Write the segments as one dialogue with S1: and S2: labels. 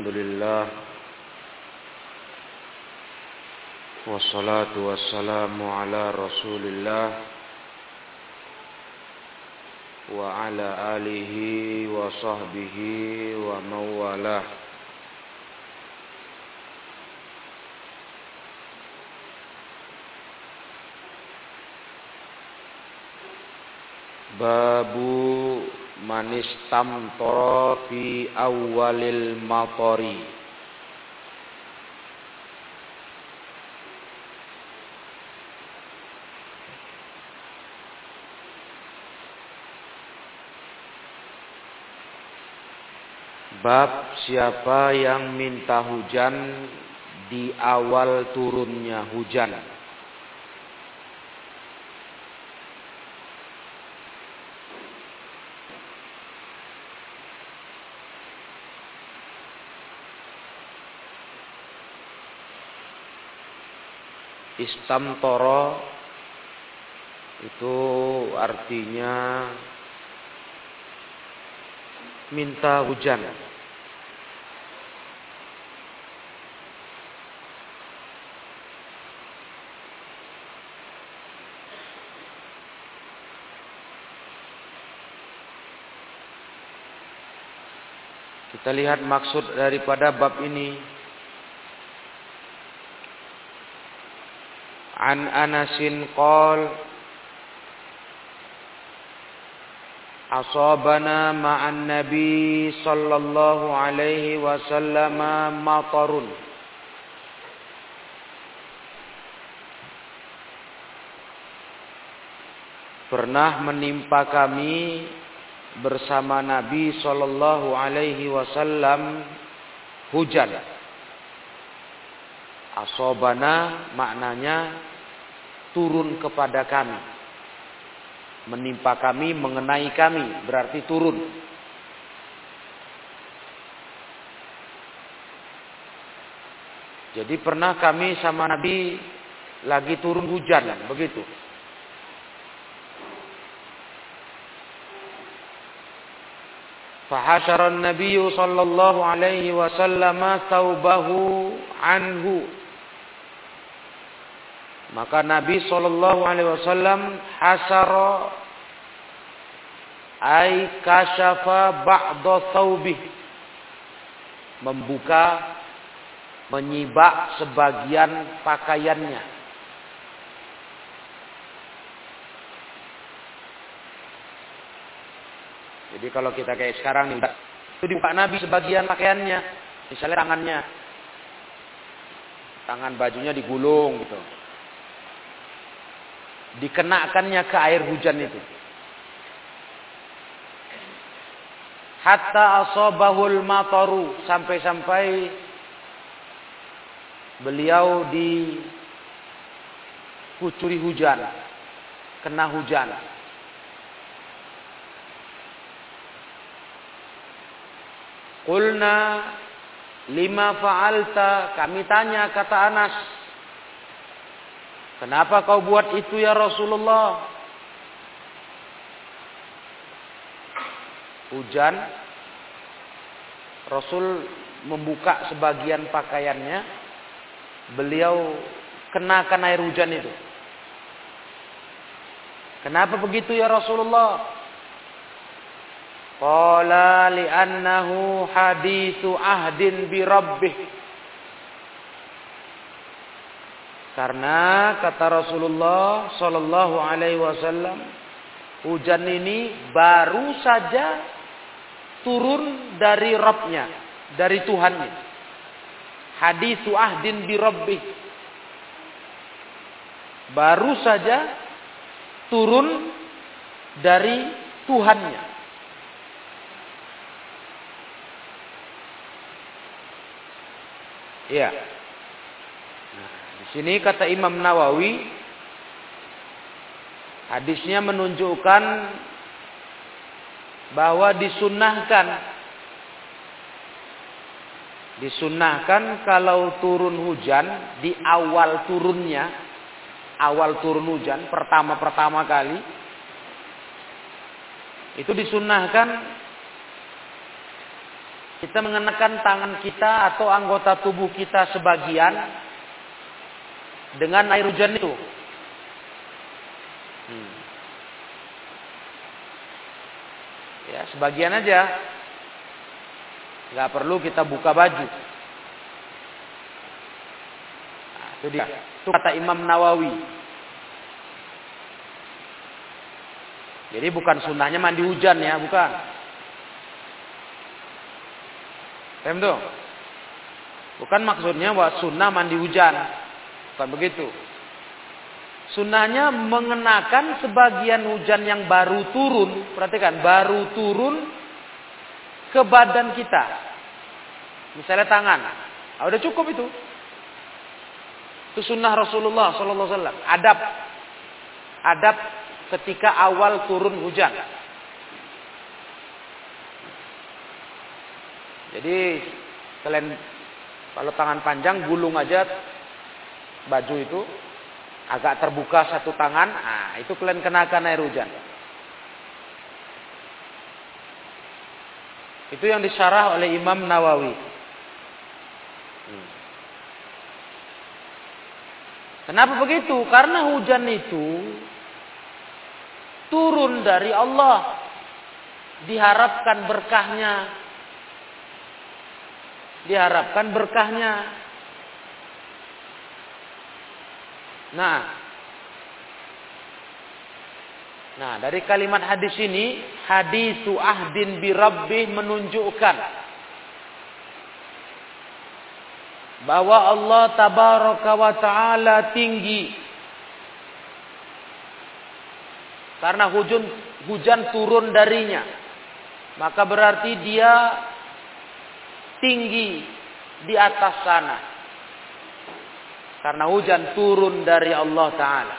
S1: الحمد لله والصلاة والسلام على رسول الله وعلى آله وصحبه ومن والاه Babu manistam fi awalil matori Bab siapa yang minta hujan di awal turunnya hujan. Istamtoro itu artinya minta hujan. Kita lihat maksud daripada bab ini. An Anasin qol Asabana ma'an Nabi sallallahu alaihi wasallam matarun. Pernah menimpa kami bersama Nabi sallallahu alaihi wasallam hujan. Asobana maknanya turun kepada kami. Menimpa kami, mengenai kami, berarti turun. Jadi pernah kami sama Nabi lagi turun hujan, begitu. Fahashara Nabi sallallahu alaihi wasallam taubahu anhu maka Nabi Shallallahu Alaihi Wasallam hasara ay kasyafa ba'da thawbih. Membuka menyibak sebagian pakaiannya. Jadi kalau kita kayak sekarang nih itu dibuka Nabi sebagian pakaiannya misalnya tangannya. Tangan bajunya digulung gitu dikenakannya ke air hujan itu. Hatta asobahul mataru sampai-sampai beliau di kucuri hujan, kena hujan. Kulna lima fa'alta, kami tanya kata Anas, Kenapa kau buat itu ya Rasulullah? Hujan. Rasul membuka sebagian pakaiannya. Beliau kenakan air hujan itu. Kenapa begitu ya Rasulullah? Qala li'annahu hadithu ahdin bi rabbih. Karena kata Rasulullah Shallallahu Alaihi Wasallam, hujan ini baru saja turun dari Robnya, dari Tuhannya. Hadis ahdin bi Rabbi. Baru saja turun dari Tuhannya. Ya. Sini kata Imam Nawawi hadisnya menunjukkan bahwa disunnahkan. Disunnahkan kalau turun hujan di awal turunnya awal turun hujan pertama-pertama kali itu disunnahkan kita mengenakan tangan kita atau anggota tubuh kita sebagian dengan air hujan itu. Hmm. Ya, sebagian aja. Gak perlu kita buka baju. Nah, itu dia. Itu kata Imam Nawawi. Jadi bukan sunnahnya mandi hujan ya, bukan. Paham? Bukan maksudnya bahwa sunnah mandi hujan. Bukan begitu. Sunnahnya mengenakan sebagian hujan yang baru turun. Perhatikan, baru turun ke badan kita. Misalnya tangan. Nah, udah cukup itu. Itu sunnah Rasulullah Wasallam. Adab, adab ketika awal turun hujan. Jadi kalian kalau tangan panjang gulung aja baju itu agak terbuka satu tangan, nah itu kalian kenakan air hujan. Itu yang disyarah oleh Imam Nawawi. Hmm. Kenapa begitu? Karena hujan itu turun dari Allah. Diharapkan berkahnya. Diharapkan berkahnya. Nah. Nah, dari kalimat hadis ini, hadisu ahdin bi rabbih menunjukkan bahwa Allah tabaraka wa taala tinggi Karena hujan hujan turun darinya. Maka berarti dia tinggi di atas sana. Karena hujan turun dari Allah Ta'ala.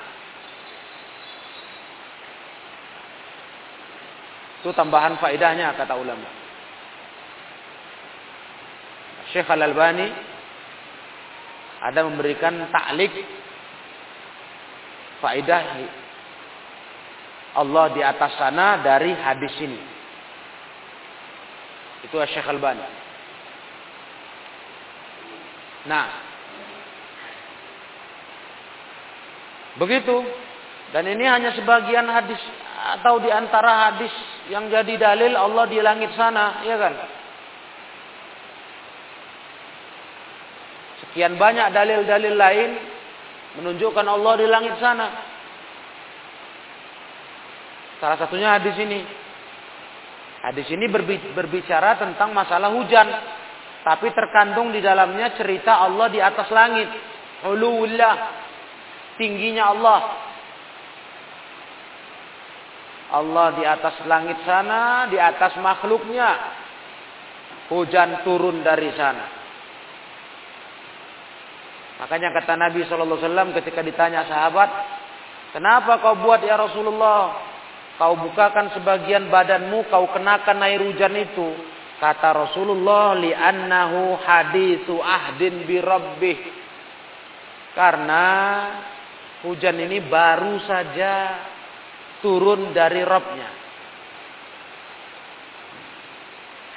S1: Itu tambahan faedahnya kata ulama. Syekh Al-Albani ada memberikan taklik faedah Allah di atas sana dari hadis ini. Itu Syekh Al-Bani. Nah, begitu. Dan ini hanya sebagian hadis atau di antara hadis yang jadi dalil Allah di langit sana, ya kan? Sekian banyak dalil-dalil lain menunjukkan Allah di langit sana. Salah satunya hadis ini. Hadis ini berbicara tentang masalah hujan. Tapi terkandung di dalamnya cerita Allah di atas langit. Uluwullah. Tingginya Allah. Allah di atas langit sana, di atas makhluknya. Hujan turun dari sana. Makanya kata Nabi SAW ketika ditanya sahabat, Kenapa kau buat ya Rasulullah? kau bukakan sebagian badanmu, kau kenakan air hujan itu. Kata Rasulullah, li'annahu hadithu ahdin bi rabbih. Karena hujan ini baru saja turun dari Robnya.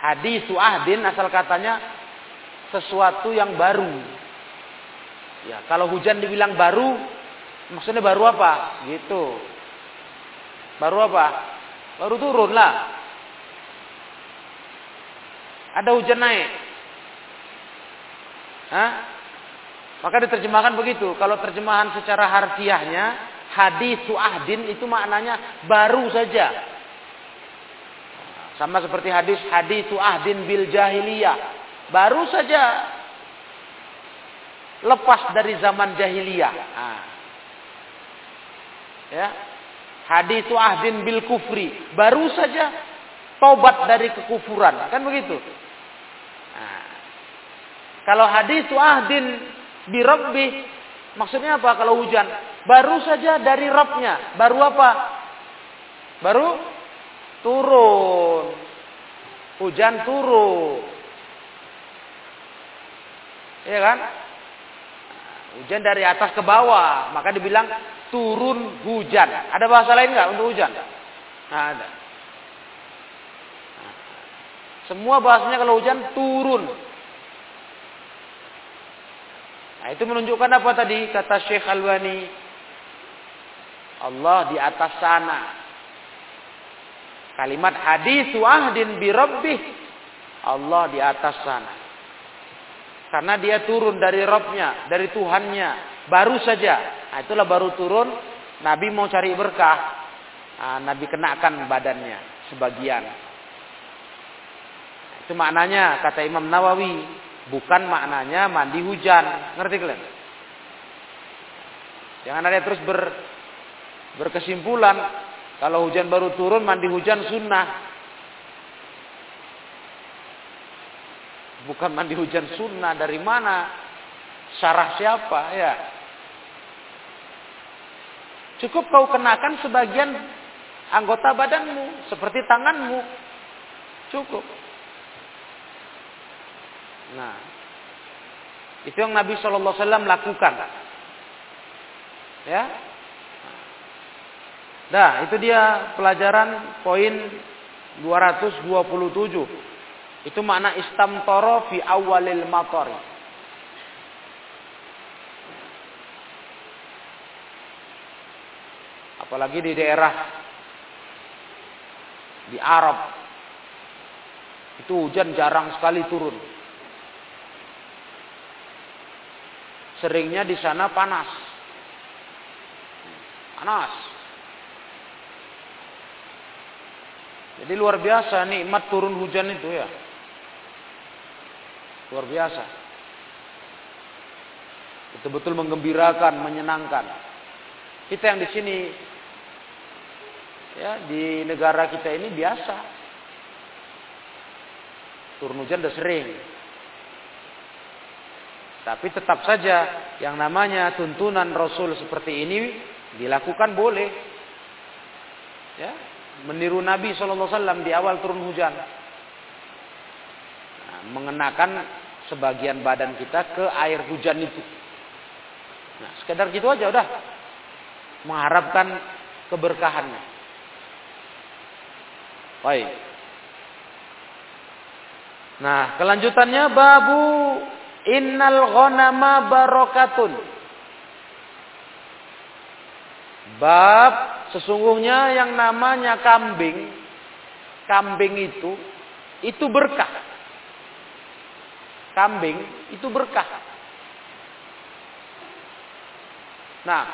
S1: Hadithu ahdin asal katanya sesuatu yang baru. Ya, kalau hujan dibilang baru, maksudnya baru apa? Gitu. Baru apa? Baru turun lah. Ada hujan naik. Hah? Maka diterjemahkan begitu. Kalau terjemahan secara harfiahnya, hadis ahdin itu maknanya baru saja. Sama seperti hadis hadis ahdin bil jahiliyah. Baru saja lepas dari zaman jahiliyah. Nah. Ya, Hadithu ahdin bil kufri. Baru saja tobat dari kekufuran. Kan begitu. Nah, kalau hadithu ahdin bi rabbi. Maksudnya apa kalau hujan? Baru saja dari Rabbnya. Baru apa? Baru turun. Hujan turun. Iya kan? Hujan dari atas ke bawah, maka dibilang turun hujan. Ada bahasa lain nggak untuk hujan? Nah, ada. Semua bahasanya kalau hujan turun. Nah, itu menunjukkan apa tadi kata Syekh Alwani? Allah di atas sana. Kalimat hadis wahdin bi rabbih. Allah di atas sana. Karena dia turun dari Robnya, dari Tuhannya. Baru saja. Nah, itulah baru turun. Nabi mau cari berkah. Nah, Nabi kenakan badannya sebagian. Itu maknanya kata Imam Nawawi. Bukan maknanya mandi hujan. Ngerti kalian? Jangan ada terus ber, berkesimpulan. Kalau hujan baru turun, mandi hujan sunnah. Bukan mandi hujan sunnah dari mana? Syarah siapa ya? Cukup kau kenakan sebagian anggota badanmu seperti tanganmu. Cukup. Nah, itu yang Nabi Shallallahu Alaihi Wasallam lakukan. Ya. Nah, itu dia pelajaran poin 227. Itu makna istamtoro fi awalil matori. Apalagi di daerah di Arab. Itu hujan jarang sekali turun. Seringnya di sana panas. Panas. Jadi luar biasa nikmat turun hujan itu ya. Luar biasa. Betul-betul menggembirakan, menyenangkan. Kita yang di sini ya di negara kita ini biasa. Turun hujan udah sering. Tapi tetap saja yang namanya tuntunan Rasul seperti ini dilakukan boleh. Ya, meniru Nabi SAW di awal turun hujan. Nah, mengenakan sebagian badan kita ke air hujan itu. Nah, sekedar gitu aja udah. Mengharapkan keberkahannya. Baik. Nah, kelanjutannya babu innal ghanama barokatun. Bab sesungguhnya yang namanya kambing, kambing itu itu berkah kambing itu berkah. Nah,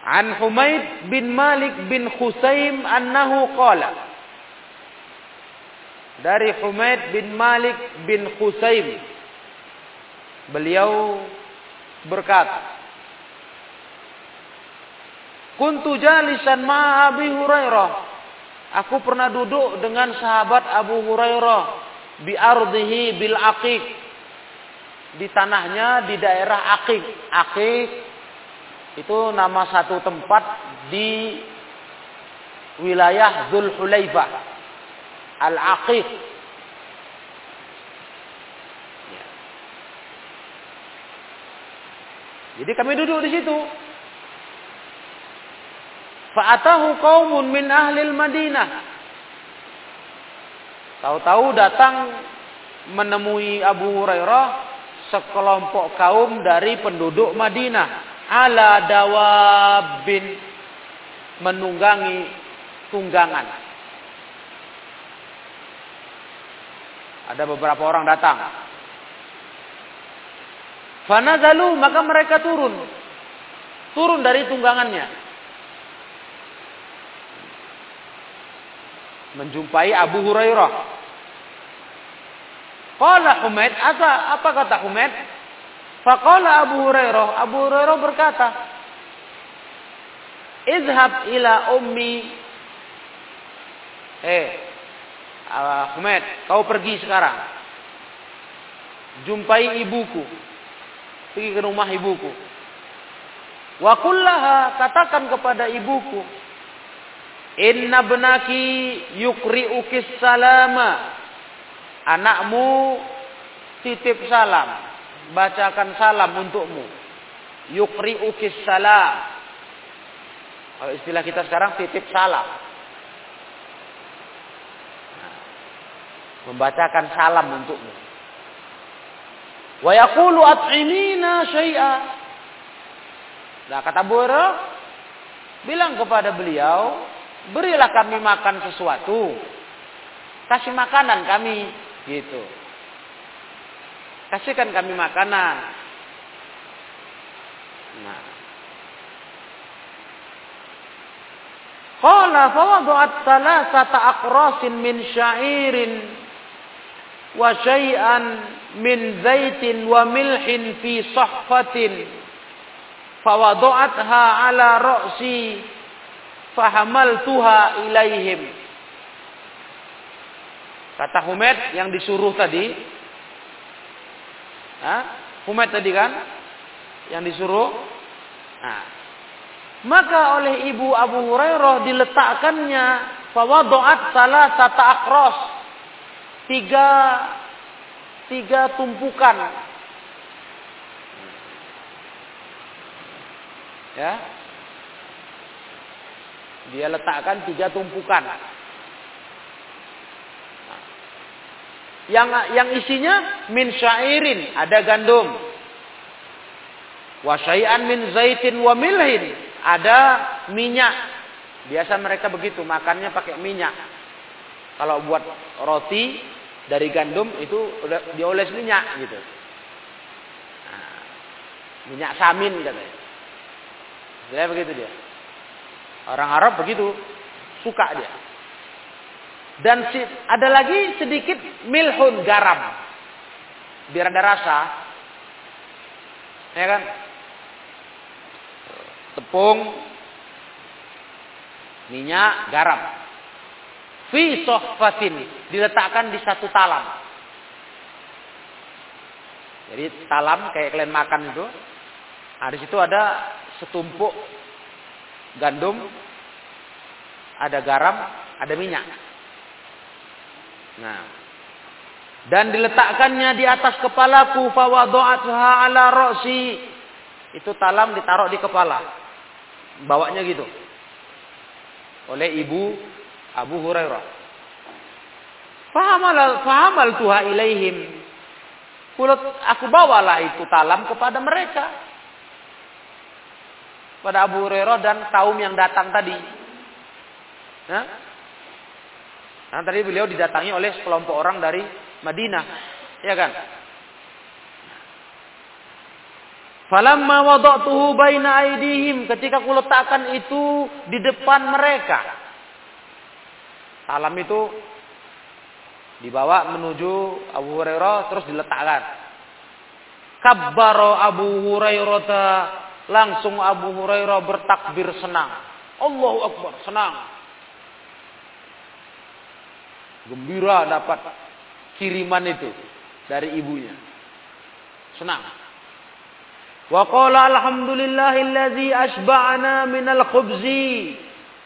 S1: An Humaid bin Malik bin Khusaim annahu qala Dari Humaid bin Malik bin Khusaim beliau berkata Kuntu jalisan ma Abi Hurairah Aku pernah duduk dengan sahabat Abu Hurairah bi ardihi bil aqiq di tanahnya di daerah Aqiq. Aqiq itu nama satu tempat di wilayah Zulhulaifah. Al-Aqiq. Ya. Jadi kami duduk di situ. Fa'atahu qaumun min ahlil Madinah. Tahu-tahu datang menemui Abu Hurairah sekelompok kaum dari penduduk Madinah ala dawabin menunggangi tunggangan. Ada beberapa orang datang. Fanazalu maka mereka turun. Turun dari tunggangannya. menjumpai Abu Hurairah. Qala Humaid, apa, apa kata Humaid? Faqala Abu Hurairah, Abu Hurairah berkata, Izhab ila ummi. Eh, Humaid, kau pergi sekarang. Jumpai ibuku. Pergi ke rumah ibuku. Wa kullaha, katakan kepada ibuku, Inna benaki ukis salama. Anakmu titip salam. Bacakan salam untukmu. ukis salam. Kalau istilah kita sekarang titip salam. Membacakan salam untukmu. Wa yaqulu at'imina syai'a. Nah, kata Abu bilang kepada beliau, berilah kami makan sesuatu. Kasih makanan kami, gitu. Kasihkan kami makanan. Nah. Qala fawada'at thalathata aqrasin min sya'irin wa syai'an min zaitin wa milhin fi sahfatin. Fawada'atha ala ra'si fahamaltuha ilaihim. Kata Humaid yang disuruh tadi. Ha? Humaid tadi kan? Yang disuruh. Nah. maka oleh ibu Abu Hurairah diletakkannya. Fawadu'at salah sata akros tiga tiga tumpukan. Ya. Dia letakkan tiga tumpukan. Yang yang isinya min syairin ada gandum. Wa syai'an min zaitin wa milhin ada minyak. Biasa mereka begitu makannya pakai minyak. Kalau buat roti dari gandum itu dioles minyak gitu. Nah, minyak samin katanya. Dia begitu dia. Orang Arab begitu suka dia. Dan si, ada lagi sedikit milhun garam. Biar ada rasa. Ya kan? Tepung, minyak, garam fi sohfatin diletakkan di satu talam. Jadi talam kayak kalian makan itu. Nah, situ ada setumpuk gandum, ada garam, ada minyak. Nah, dan diletakkannya di atas kepalaku fawadu'atha ala rosi. Itu talam ditaruh di kepala. Bawanya gitu. Oleh ibu Abu Hurairah. Fahamal fahamal tuha ilaihim. Kulut aku bawalah itu talam kepada mereka. Pada Abu Hurairah dan kaum yang datang tadi. Nah, nah tadi beliau didatangi oleh sekelompok orang dari Madinah. Ya kan? Falamma wada'tuhu baina aidihim ketika kuletakkan itu di depan mereka. Salam itu dibawa menuju Abu Hurairah terus diletakkan. Kabbaro Abu Hurairah langsung Abu Hurairah bertakbir senang. Allahu Akbar, senang. Gembira dapat kiriman itu dari ibunya. Senang. Wa qala alhamdulillahillazi asba'ana minal khubzi.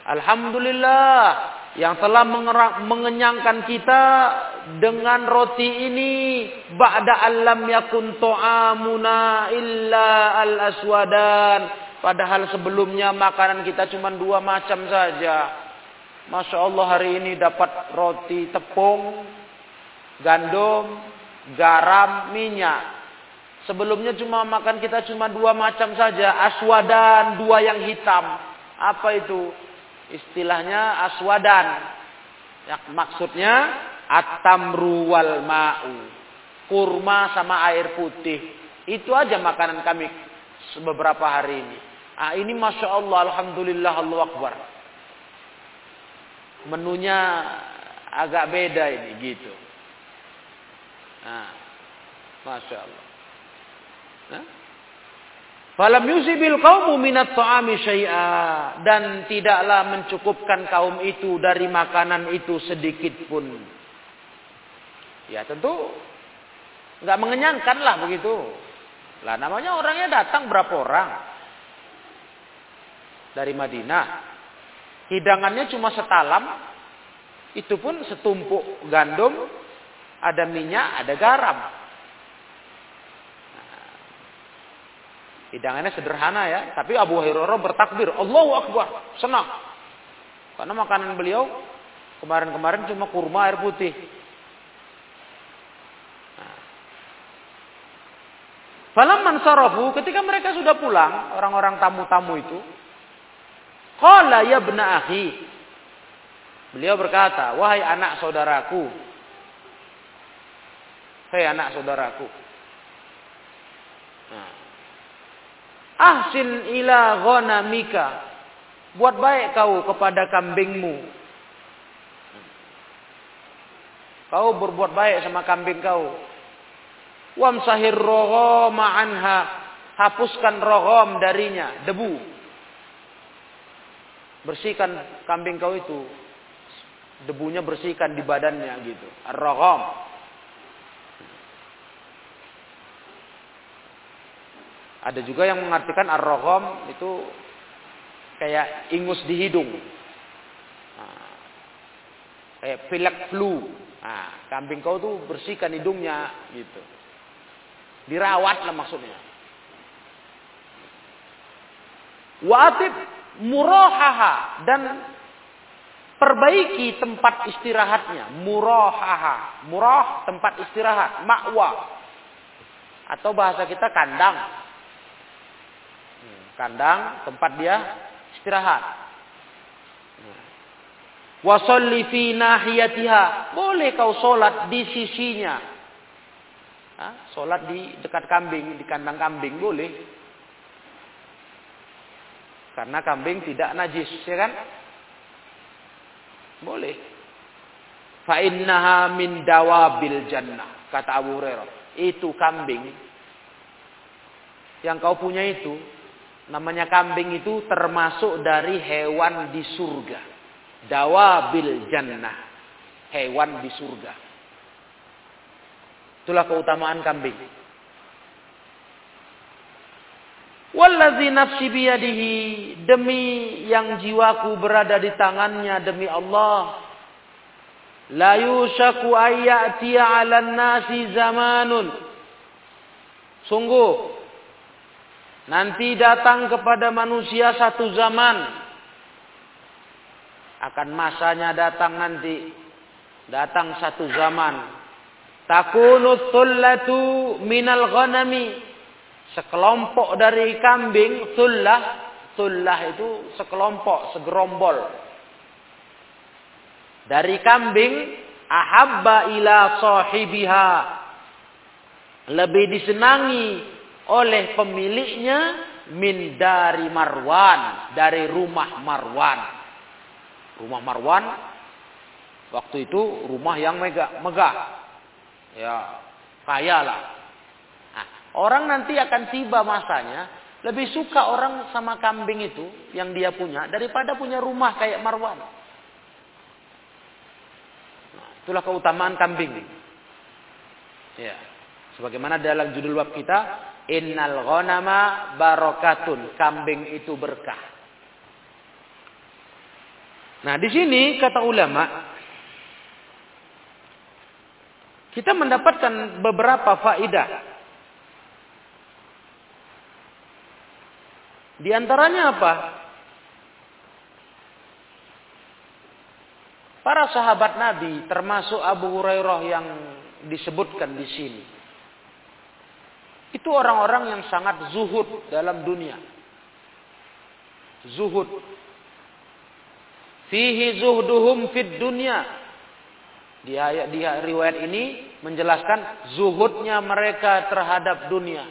S1: Alhamdulillah yang telah mengenyangkan kita dengan roti ini ba'da alam yakun ta'amuna illa al aswadan padahal sebelumnya makanan kita cuma dua macam saja. Masya Allah hari ini dapat roti tepung gandum garam minyak. Sebelumnya cuma makan kita cuma dua macam saja. Aswadan dua yang hitam. Apa itu istilahnya aswadan. Yang maksudnya atamru wal ma'u. Kurma sama air putih. Itu aja makanan kami beberapa hari ini. Ah ini masya Allah, alhamdulillah, Allah akbar. Menunya agak beda ini gitu. Nah, masya Allah. Nah, Falam yusibil qaumu minat ta'ami syai'a dan tidaklah mencukupkan kaum itu dari makanan itu sedikit pun. Ya tentu nggak mengenyangkan lah begitu. Lah namanya orangnya datang berapa orang dari Madinah. Hidangannya cuma setalam, itu pun setumpuk gandum, ada minyak, ada garam. Hidangannya sederhana ya, tapi Abu Hurairah bertakbir, Allahu Akbar, senang. Karena makanan beliau kemarin-kemarin cuma kurma air putih. Nah. Falam mansarafu ketika mereka sudah pulang orang-orang tamu-tamu itu qala ya bna Beliau berkata wahai anak saudaraku. Hei anak saudaraku. Nah. Ahsin ila ghanamika. Buat baik kau kepada kambingmu. Kau berbuat baik sama kambing kau. Wamsahir roghoma anha. Hapuskan roghom darinya, debu. Bersihkan kambing kau itu. Debunya bersihkan di badannya gitu. Roghom. Ada juga yang mengartikan ar-roghom itu kayak ingus di hidung. Nah, kayak pilek flu. Nah, kambing kau tuh bersihkan hidungnya gitu. Dirawat lah maksudnya. Wa'atib murahaha dan perbaiki tempat istirahatnya. Murahaha. Murah tempat istirahat. Ma'wa. Atau bahasa kita kandang. Kandang tempat dia istirahat. Wasolli fi nahiyatiha. Boleh kau solat di sisinya. Hah? Sholat di dekat kambing, di kandang kambing boleh. Karena kambing tidak najis, ya kan? Boleh. Fa innaha min dawabil jannah, kata Abu Hurairah. Itu kambing yang kau punya itu, namanya kambing itu termasuk dari hewan di surga. Dawabil jannah, hewan di surga. Itulah keutamaan kambing. Wallazi nafsi biyadihi demi yang jiwaku berada di tangannya demi Allah. La yushaku ayyati 'alan nasi zamanun. Sungguh nanti datang kepada manusia satu zaman akan masanya datang nanti datang satu zaman Takunu thullatu minal ghanami. Sekelompok dari kambing, thullah. Thullah itu sekelompok, segerombol. Dari kambing, ahabba ila sahibiha. Lebih disenangi oleh pemiliknya min dari Marwan. Dari rumah Marwan. Rumah Marwan, waktu itu rumah yang megah. megah ya kaya lah. Nah, orang nanti akan tiba masanya lebih suka orang sama kambing itu yang dia punya daripada punya rumah kayak Marwan. Nah, itulah keutamaan kambing. Ya. Sebagaimana dalam judul bab kita, Innal ghanama barokatun. Kambing itu berkah. Nah, di sini kata ulama, kita mendapatkan beberapa faidah. Di antaranya apa? Para sahabat Nabi termasuk Abu Hurairah yang disebutkan di sini. Itu orang-orang yang sangat zuhud dalam dunia. Zuhud. Fihi zuhduhum fid dunya di ayat di riwayat ini menjelaskan zuhudnya mereka terhadap dunia.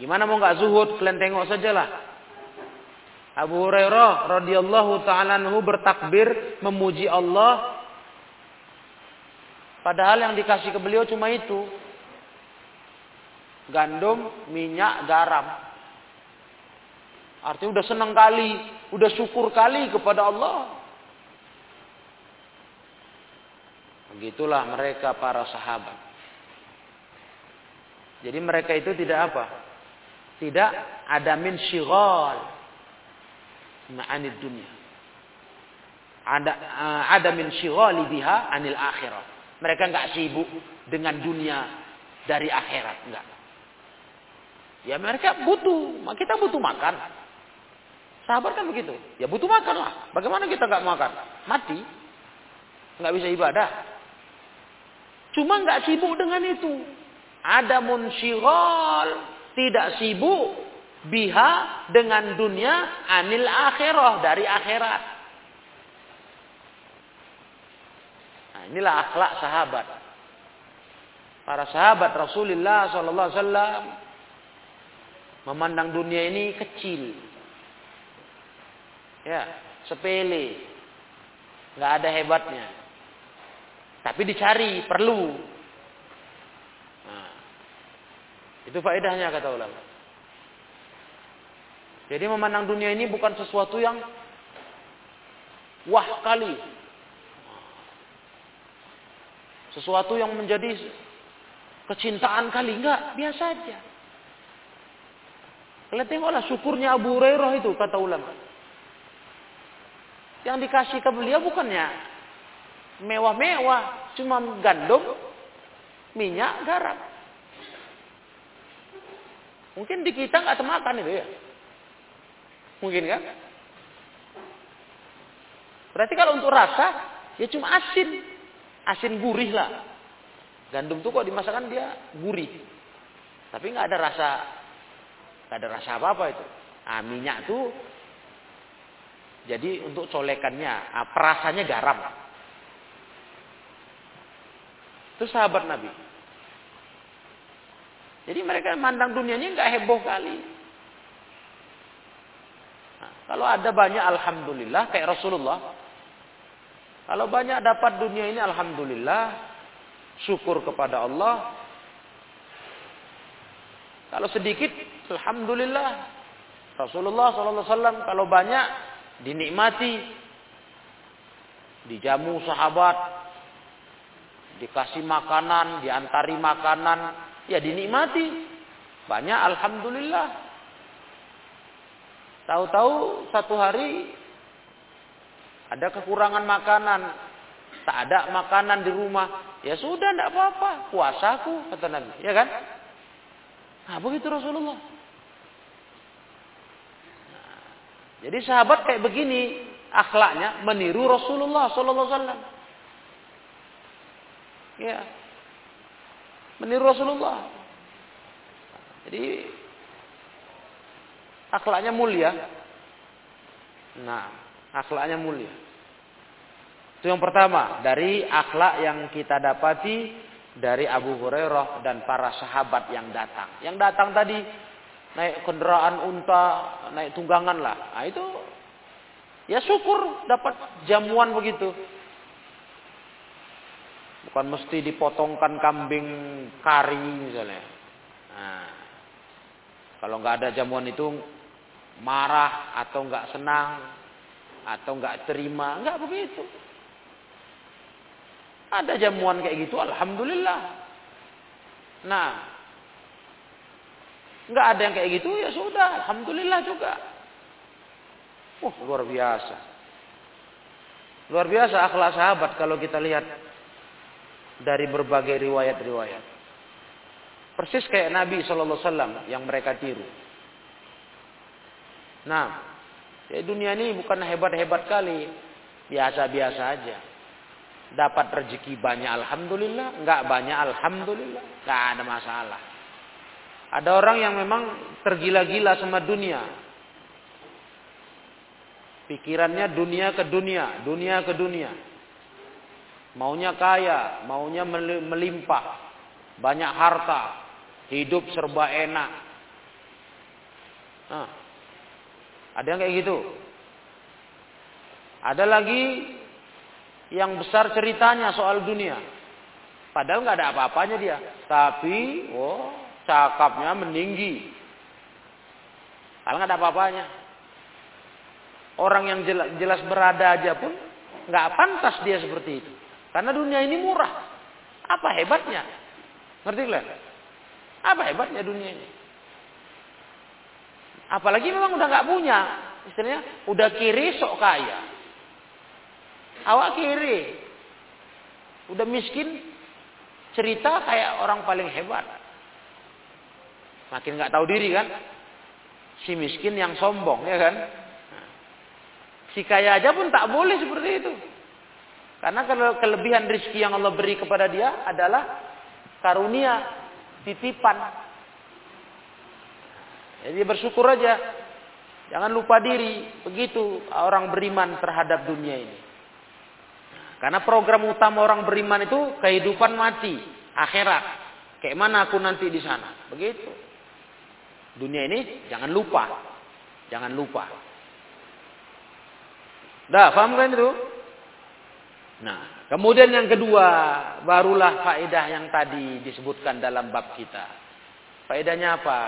S1: Gimana mau nggak zuhud? Kalian tengok sajalah. Abu Hurairah radhiyallahu taala bertakbir memuji Allah padahal yang dikasih ke beliau cuma itu. Gandum, minyak, garam. Artinya udah senang kali, udah syukur kali kepada Allah. Begitulah mereka para sahabat. Jadi mereka itu tidak apa? Tidak ada min syighal ma'anid dunia. Ada uh, ada min syighali biha anil akhirah. Mereka enggak sibuk dengan dunia dari akhirat, enggak. Ya mereka butuh, kita butuh makan. Sahabat kan begitu. Ya butuh makan lah. Bagaimana kita enggak makan? Mati. Enggak bisa ibadah. Cuma nggak sibuk dengan itu. Ada munsyirol, tidak sibuk biha dengan dunia anil akhirah dari akhirat. Inilah akhlak sahabat. Para sahabat Rasulullah sallallahu alaihi wasallam memandang dunia ini kecil. Ya, sepele. nggak ada hebatnya. Tapi dicari, perlu. Nah, itu faedahnya kata ulama. Jadi memandang dunia ini bukan sesuatu yang wah kali. Sesuatu yang menjadi kecintaan kali. Enggak, biasa aja. Kalian tengoklah syukurnya Abu Hurairah itu kata ulama. Yang dikasih ke beliau bukannya mewah-mewah, cuma gandum, minyak, garam. Mungkin di kita nggak termakan itu ya. Mungkin kan? Berarti kalau untuk rasa, ya cuma asin. Asin gurih lah. Gandum tuh kok dimasakkan dia gurih. Tapi nggak ada rasa, nggak ada rasa apa-apa itu. Nah, minyak tuh jadi untuk colekannya, nah, perasanya garam. Itu sahabat Nabi. Jadi mereka mandang dunianya nggak heboh kali. Nah, kalau ada banyak alhamdulillah kayak Rasulullah. Kalau banyak dapat dunia ini alhamdulillah, syukur kepada Allah. Kalau sedikit alhamdulillah. Rasulullah SAW kalau banyak dinikmati, dijamu sahabat, dikasih makanan, diantari makanan, ya dinikmati. Banyak alhamdulillah. Tahu-tahu satu hari ada kekurangan makanan, tak ada makanan di rumah, ya sudah tidak apa-apa, puasaku kata Nabi, ya kan? Nah, begitu Rasulullah. Jadi sahabat kayak begini akhlaknya meniru Rasulullah Sallallahu Alaihi. Ya, meniru Rasulullah. Jadi akhlaknya mulia. Nah, akhlaknya mulia. Itu yang pertama dari akhlak yang kita dapati dari Abu Hurairah dan para sahabat yang datang. Yang datang tadi naik kendaraan unta, naik tunggangan lah. Nah itu ya syukur dapat jamuan begitu. Bukan mesti dipotongkan kambing kari misalnya. Nah, kalau nggak ada jamuan itu marah atau nggak senang atau nggak terima, nggak begitu. Ada jamuan kayak gitu, alhamdulillah. Nah, Enggak ada yang kayak gitu, ya sudah, alhamdulillah juga. Wah, luar biasa. Luar biasa akhlak sahabat kalau kita lihat dari berbagai riwayat-riwayat. Persis kayak Nabi Wasallam yang mereka tiru. Nah, ya dunia ini bukan hebat-hebat kali, biasa-biasa aja. Dapat rezeki banyak, alhamdulillah. Enggak banyak, alhamdulillah. Enggak ada masalah. Ada orang yang memang tergila-gila sama dunia. Pikirannya dunia ke dunia, dunia ke dunia. Maunya kaya, maunya melimpah, banyak harta, hidup serba enak. Nah, ada yang kayak gitu. Ada lagi yang besar ceritanya soal dunia. Padahal nggak ada apa-apanya dia. Tapi, oh, cakapnya meninggi. Kalau nggak ada apa-apanya. Orang yang jelas, jelas berada aja pun nggak pantas dia seperti itu. Karena dunia ini murah. Apa hebatnya? Ngerti kalian? Apa hebatnya dunia ini? Apalagi memang udah nggak punya, istilahnya udah kiri sok kaya. Awak kiri, udah miskin, cerita kayak orang paling hebat. Makin nggak tahu diri kan? Si miskin yang sombong ya kan? Si kaya aja pun tak boleh seperti itu. Karena kalau kelebihan rizki yang Allah beri kepada dia adalah karunia, titipan. Jadi bersyukur aja. Jangan lupa diri. Begitu orang beriman terhadap dunia ini. Karena program utama orang beriman itu kehidupan mati, akhirat. Kayak mana aku nanti di sana. Begitu. Dunia ini jangan lupa. Jangan lupa. Dah, paham kan itu? Nah, kemudian yang kedua, barulah faedah yang tadi disebutkan dalam bab kita. Faedahnya apa?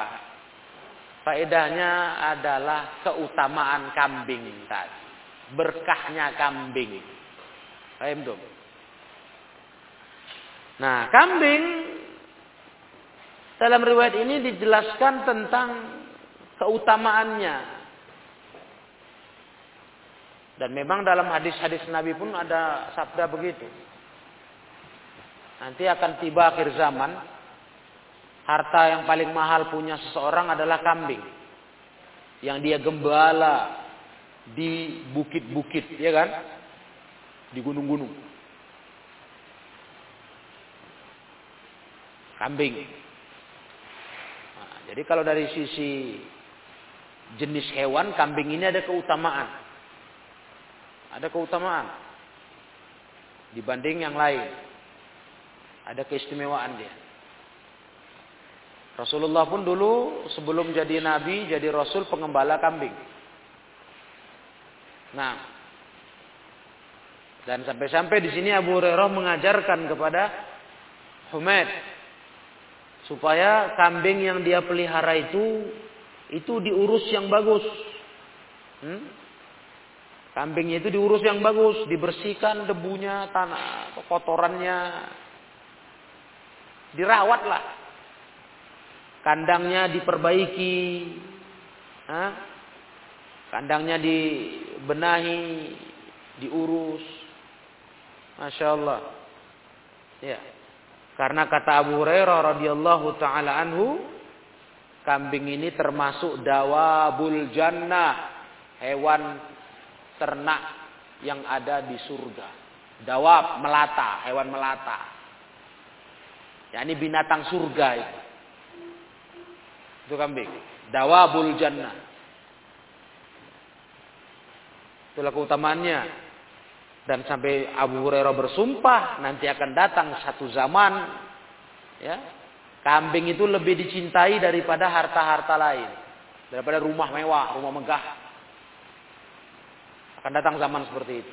S1: Faedahnya adalah keutamaan kambing tadi. Berkahnya kambing. Paham tuh? Nah, kambing dalam riwayat ini dijelaskan tentang keutamaannya. Dan memang dalam hadis-hadis Nabi pun ada sabda begitu. Nanti akan tiba akhir zaman, harta yang paling mahal punya seseorang adalah kambing. Yang dia gembala di bukit-bukit, ya kan? Di gunung-gunung. Kambing. Nah, jadi kalau dari sisi jenis hewan, kambing ini ada keutamaan. Ada keutamaan dibanding yang lain. Ada keistimewaan dia. Rasulullah pun dulu sebelum jadi nabi, jadi rasul pengembala kambing. Nah, dan sampai-sampai di sini Abu Hurairah mengajarkan kepada Humaid supaya kambing yang dia pelihara itu itu diurus yang bagus. Hmm? Kambingnya itu diurus yang bagus, dibersihkan debunya, tanah, kotorannya. Dirawatlah. Kandangnya diperbaiki. Hah? Kandangnya dibenahi, diurus. Masya Allah. Ya. Karena kata Abu Hurairah radhiyallahu taala anhu, kambing ini termasuk dawabul jannah, hewan ternak yang ada di surga. Dawab, melata, hewan melata. Ya ini binatang surga itu. Itu kambing. Dawabul jannah. Itulah keutamaannya. Dan sampai Abu Hurairah bersumpah nanti akan datang satu zaman ya kambing itu lebih dicintai daripada harta-harta lain daripada rumah mewah rumah megah akan datang zaman seperti itu.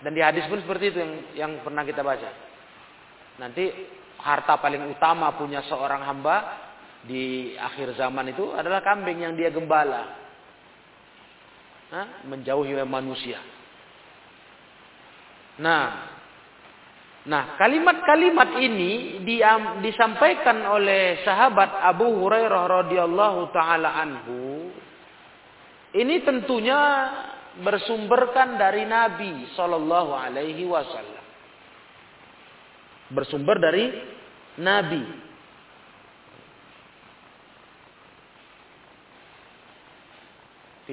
S1: Dan di hadis pun seperti itu yang yang pernah kita baca. Nanti harta paling utama punya seorang hamba di akhir zaman itu adalah kambing yang dia gembala. Hah? Menjauhi manusia. Nah, nah kalimat-kalimat ini disampaikan oleh sahabat Abu Hurairah radhiyallahu taala anhu. Ini tentunya bersumberkan dari Nabi Shallallahu Alaihi Wasallam. Bersumber dari Nabi.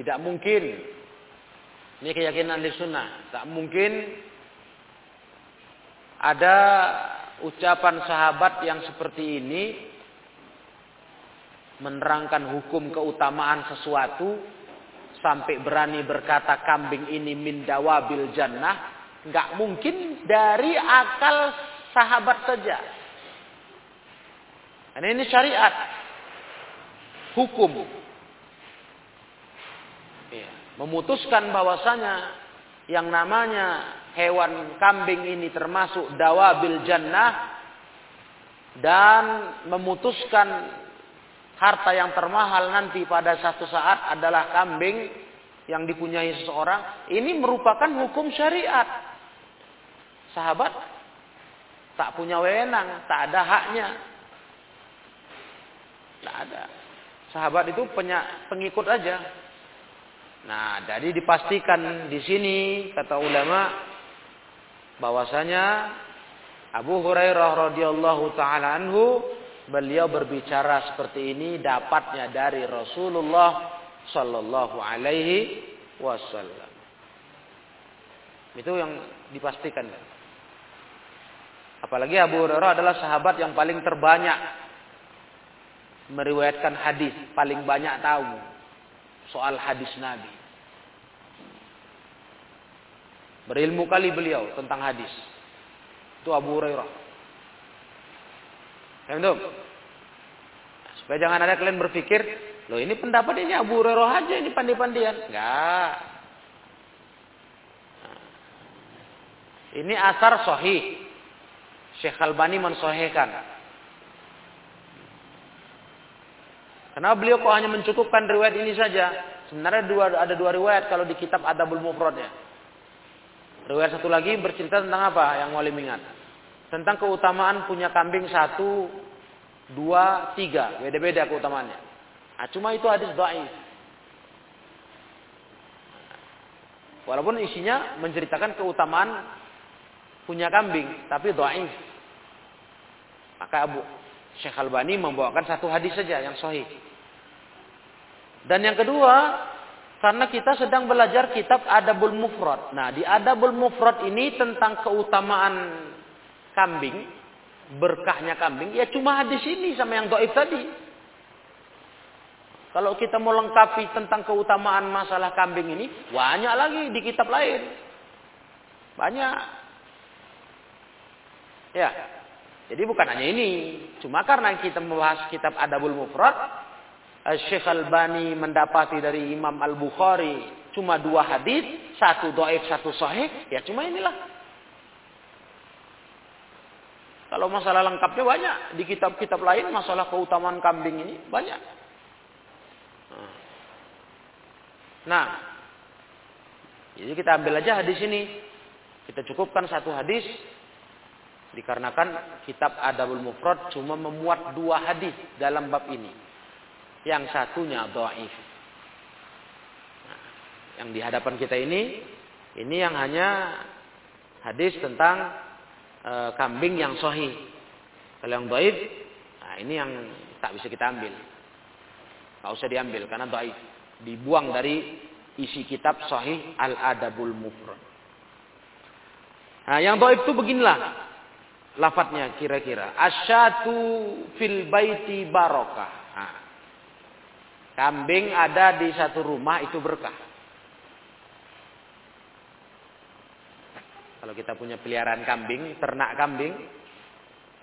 S1: Tidak mungkin. Ini keyakinan di sunnah. Tak mungkin ada ucapan sahabat yang seperti ini menerangkan hukum keutamaan sesuatu sampai berani berkata kambing ini min dawabil jannah, nggak mungkin dari akal sahabat saja. Dan ini syariat, hukum. Ya, memutuskan bahwasanya yang namanya hewan kambing ini termasuk dawabil jannah dan memutuskan harta yang termahal nanti pada satu saat adalah kambing yang dipunyai seseorang, ini merupakan hukum syariat. Sahabat tak punya wewenang, tak ada haknya. Tak ada. Sahabat itu punya pengikut aja. Nah, jadi dipastikan di sini kata ulama bahwasanya Abu Hurairah radhiyallahu taala anhu beliau berbicara seperti ini dapatnya dari Rasulullah Sallallahu Alaihi Wasallam. Itu yang dipastikan. Apalagi Abu Hurairah adalah sahabat yang paling terbanyak meriwayatkan hadis, paling banyak tahu soal hadis Nabi. Berilmu kali beliau tentang hadis. Itu Abu Hurairah. Ya, Supaya jangan ada kalian berpikir, loh ini pendapat ini Abu Hurairah aja ini pandai-pandian. Enggak. Ini asar sahih. Syekh Albani mensohhikan. Kenapa beliau kok hanya mencukupkan riwayat ini saja? Sebenarnya dua, ada dua riwayat kalau di kitab Adabul Mufrad ya. Riwayat satu lagi bercerita tentang apa yang wali ingat? Tentang keutamaan punya kambing satu dua, tiga. Beda-beda keutamaannya. Nah, cuma itu hadis dhaif. Walaupun isinya menceritakan keutamaan punya kambing, tapi dhaif. Maka Abu Syekh Albani membawakan satu hadis saja yang sahih. Dan yang kedua, karena kita sedang belajar kitab Adabul Mufrad. Nah, di Adabul Mufrad ini tentang keutamaan kambing, berkahnya kambing, ya cuma hadis ini sama yang doib tadi. Kalau kita mau lengkapi tentang keutamaan masalah kambing ini, banyak lagi di kitab lain. Banyak. Ya. Jadi bukan hanya ini. Cuma karena kita membahas kitab Adabul Mufrad, Syekh Al-Bani mendapati dari Imam Al-Bukhari cuma dua hadis, satu doib, satu sahih, ya cuma inilah. Kalau masalah lengkapnya banyak. Di kitab-kitab lain masalah keutamaan kambing ini banyak. Nah. Jadi kita ambil aja hadis ini. Kita cukupkan satu hadis. Dikarenakan kitab Adabul Mufrad cuma memuat dua hadis dalam bab ini. Yang satunya dhaif. Nah, yang di hadapan kita ini ini yang hanya hadis tentang e, kambing yang sohi. Kalau yang doib, nah ini yang tak bisa kita ambil. Gak usah diambil karena doib. Dibuang dari isi kitab sohi Al-Adabul Mufrad. Nah, yang doib itu beginilah lafadznya kira-kira. Asyatu fil baiti barokah. Kambing ada di satu rumah itu berkah. Kalau kita punya peliharaan kambing, ternak kambing,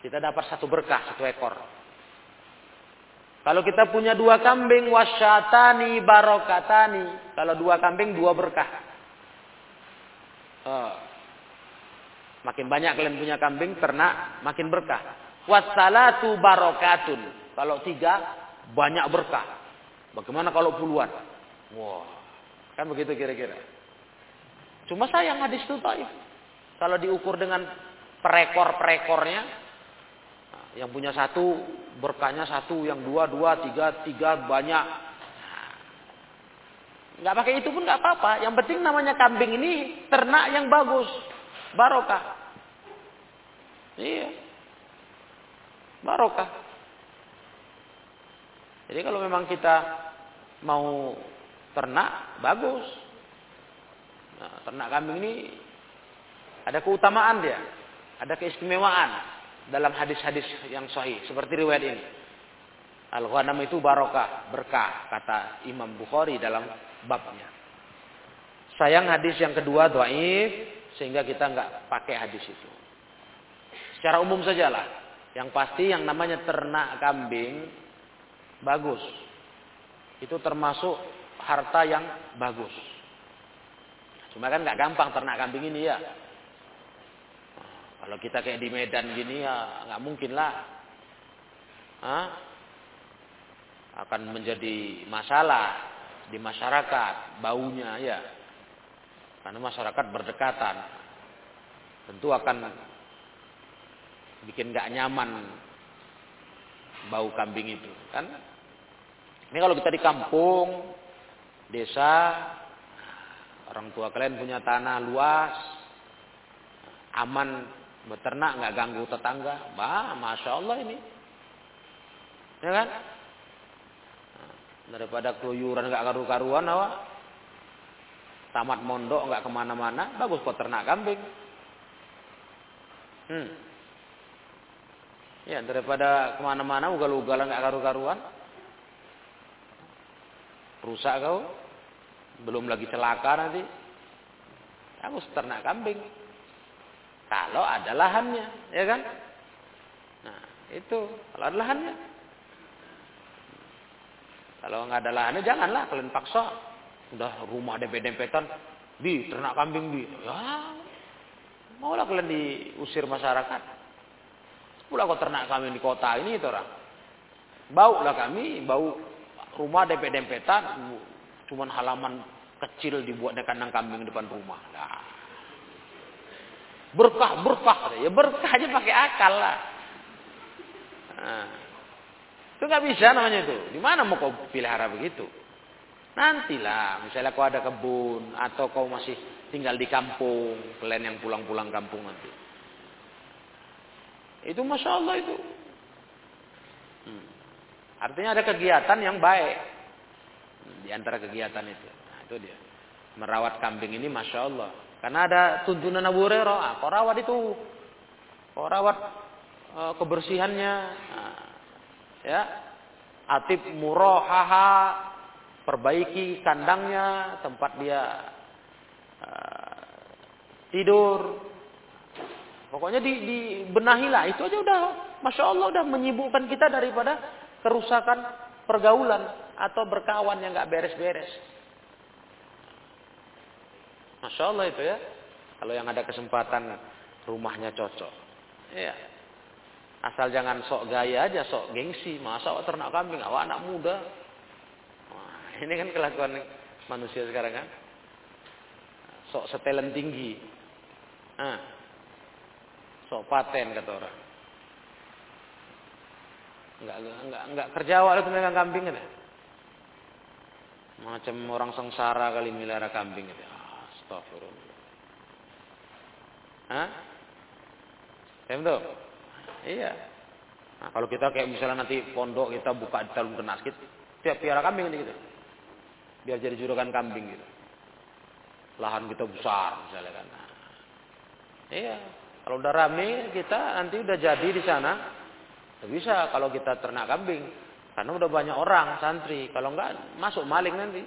S1: kita dapat satu berkah, satu ekor. Kalau kita punya dua kambing, wasyatani barokatani. Kalau dua kambing, dua berkah. Oh. Makin banyak kalian punya kambing, ternak, makin berkah. Wassalatu barokatun. Kalau tiga, banyak berkah. Bagaimana kalau puluhan? Wah, kan begitu kira-kira. Cuma sayang hadis itu taif. Kalau diukur dengan perekor-perekornya, nah, yang punya satu, berkahnya satu, yang dua, dua, tiga, tiga, banyak. Nah, nggak pakai itu pun nggak apa-apa. Yang penting namanya kambing ini ternak yang bagus. Barokah. Iya. Barokah. Jadi kalau memang kita mau ternak, bagus. Nah, ternak kambing ini ada keutamaan dia. Ada keistimewaan dalam hadis-hadis yang sahih. Seperti riwayat ini. Al-ghanam itu barokah, berkah, kata Imam Bukhari dalam babnya. Sayang hadis yang kedua doaif, sehingga kita nggak pakai hadis itu. Secara umum sajalah. Yang pasti yang namanya ternak kambing, bagus. Itu termasuk harta yang bagus. Cuma kan nggak gampang ternak kambing ini ya. Kalau kita kayak di Medan gini ya nggak mungkin lah. Hah? Akan menjadi masalah di masyarakat baunya ya. Karena masyarakat berdekatan. Tentu akan bikin nggak nyaman bau kambing itu kan. Ini kalau kita di kampung, desa, orang tua kalian punya tanah luas, aman beternak nggak ganggu tetangga, bah, masya Allah ini, ya kan? Daripada keluyuran nggak karu-karuan, awak. tamat mondok nggak ke mana-mana, bagus kok ternak kambing. Hmm. Ya daripada ke mana-mana ugal-ugalan nggak karu-karuan, rusak kau, belum lagi celaka nanti. Kamu ternak kambing. Kalau ada lahannya, ya kan? Nah, itu kalau ada lahannya. Kalau nggak ada lahannya janganlah kalian paksa. Udah rumah dempet-dempetan, di ternak kambing di. Ya, maulah kalian diusir masyarakat. Pula kau ternak kambing di kota ini itu orang. Bau lah kami, bau rumah dempet-dempetan, cuman halaman kecil dibuatnya kandang kambing depan rumah. Nah. Berkah, berkah. Ya berkah aja pakai akal lah. Nah. Itu nggak bisa namanya itu. Di mana mau kau pelihara begitu? Nantilah, misalnya kau ada kebun atau kau masih tinggal di kampung, kalian yang pulang-pulang kampung nanti. Itu masya Allah itu. Hmm. Artinya ada kegiatan yang baik di antara kegiatan itu. Nah, itu dia. Merawat kambing ini masya Allah. Karena ada tuntunan Abu Hurairah, ah, kau rawat itu, kau rawat uh, kebersihannya. Nah, ya atip murohaha perbaiki kandangnya tempat dia uh, tidur pokoknya di, dibenahilah itu aja udah masya Allah udah menyibukkan kita daripada kerusakan pergaulan atau berkawan yang nggak beres-beres masya Allah itu ya kalau yang ada kesempatan rumahnya cocok ya Asal jangan sok gaya aja, sok gengsi. Masa awak ternak kambing, awak anak muda. Wah, ini kan kelakuan manusia sekarang kan. Sok setelan tinggi. Ah. Sok paten kata orang. Enggak enggak enggak kerja awak itu megang kambing kan. Macam orang sengsara kali melihara kambing itu. Astagfirullah. Hah? Paham tuh? Iya. Nah, kalau kita kayak misalnya nanti pondok kita buka di dalam kenas gitu, tiap piara kambing gitu. Biar jadi juragan kambing gitu. Lahan kita besar misalnya kan. Nah, iya. Kalau udah rame kita nanti udah jadi di sana. Bisa kalau kita ternak kambing. Karena udah banyak orang santri. Kalau enggak masuk maling nanti.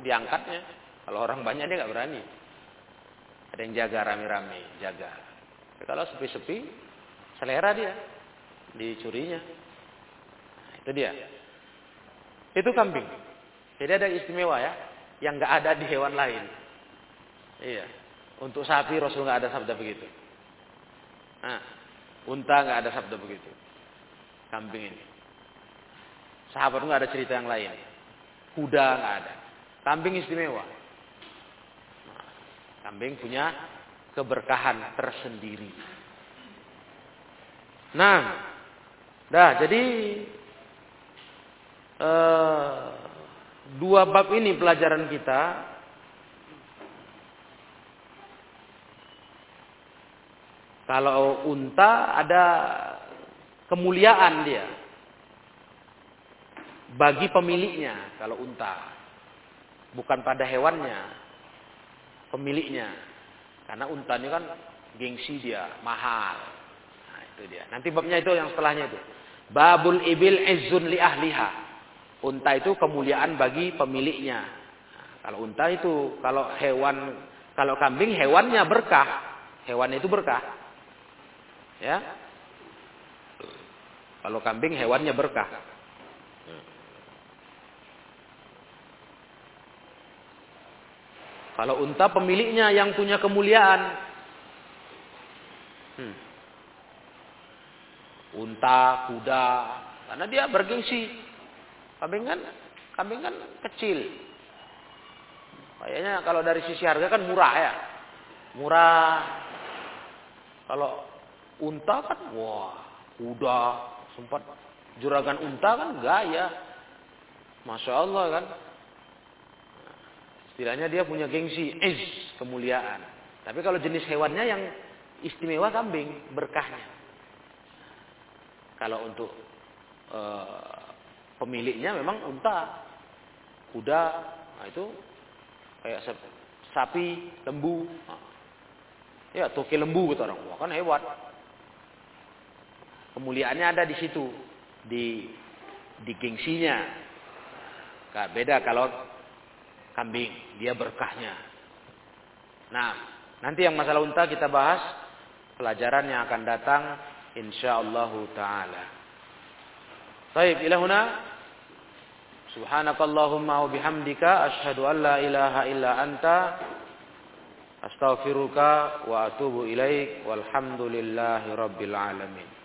S1: Diangkatnya. Kalau orang banyak dia nggak berani. Ada yang jaga rame-rame, jaga. kalau sepi-sepi, Selera dia. Dicurinya. Nah, itu dia. Itu kambing. Jadi ada istimewa ya. Yang nggak ada di hewan lain. Iya. Untuk sapi Rasul nggak ada sabda begitu. Nah, unta nggak ada sabda begitu. Kambing ini. Sahabat nggak ada cerita yang lain. Kuda nggak ada. Kambing istimewa. Nah, kambing punya keberkahan tersendiri. Nah, dah jadi uh, dua bab ini pelajaran kita. Kalau unta ada kemuliaan dia bagi pemiliknya kalau unta bukan pada hewannya pemiliknya karena unta ini kan gengsi dia mahal itu dia. Nanti babnya itu yang setelahnya itu. Babul ibil izzun li ahliha. Unta itu kemuliaan bagi pemiliknya. Nah, kalau unta itu, kalau hewan, kalau kambing hewannya berkah. Hewan itu berkah. Ya. Kalau kambing hewannya berkah. Kalau unta pemiliknya yang punya kemuliaan. Hmm unta, kuda, karena dia bergengsi. Kambing kan, kambing kan kecil. Kayaknya kalau dari sisi harga kan murah ya, murah. Kalau unta kan, wah, kuda, sempat juragan unta kan gaya, masya Allah kan. Istilahnya dia punya gengsi, is kemuliaan. Tapi kalau jenis hewannya yang istimewa kambing, berkahnya. Kalau untuk e, pemiliknya memang unta, kuda, nah itu kayak sapi, lembu. Ya, toke lembu gitu orang. Wah, kan hebat. Kemuliaannya ada di situ, di di gengsinya. Gak beda kalau kambing, dia berkahnya. Nah, nanti yang masalah unta kita bahas pelajaran yang akan datang insyaallah taala. Baik, ilahuna Subhanakallahumma wa bihamdika asyhadu an la ilaha illa anta astaghfiruka wa atubu ilaik walhamdulillahi rabbil alamin.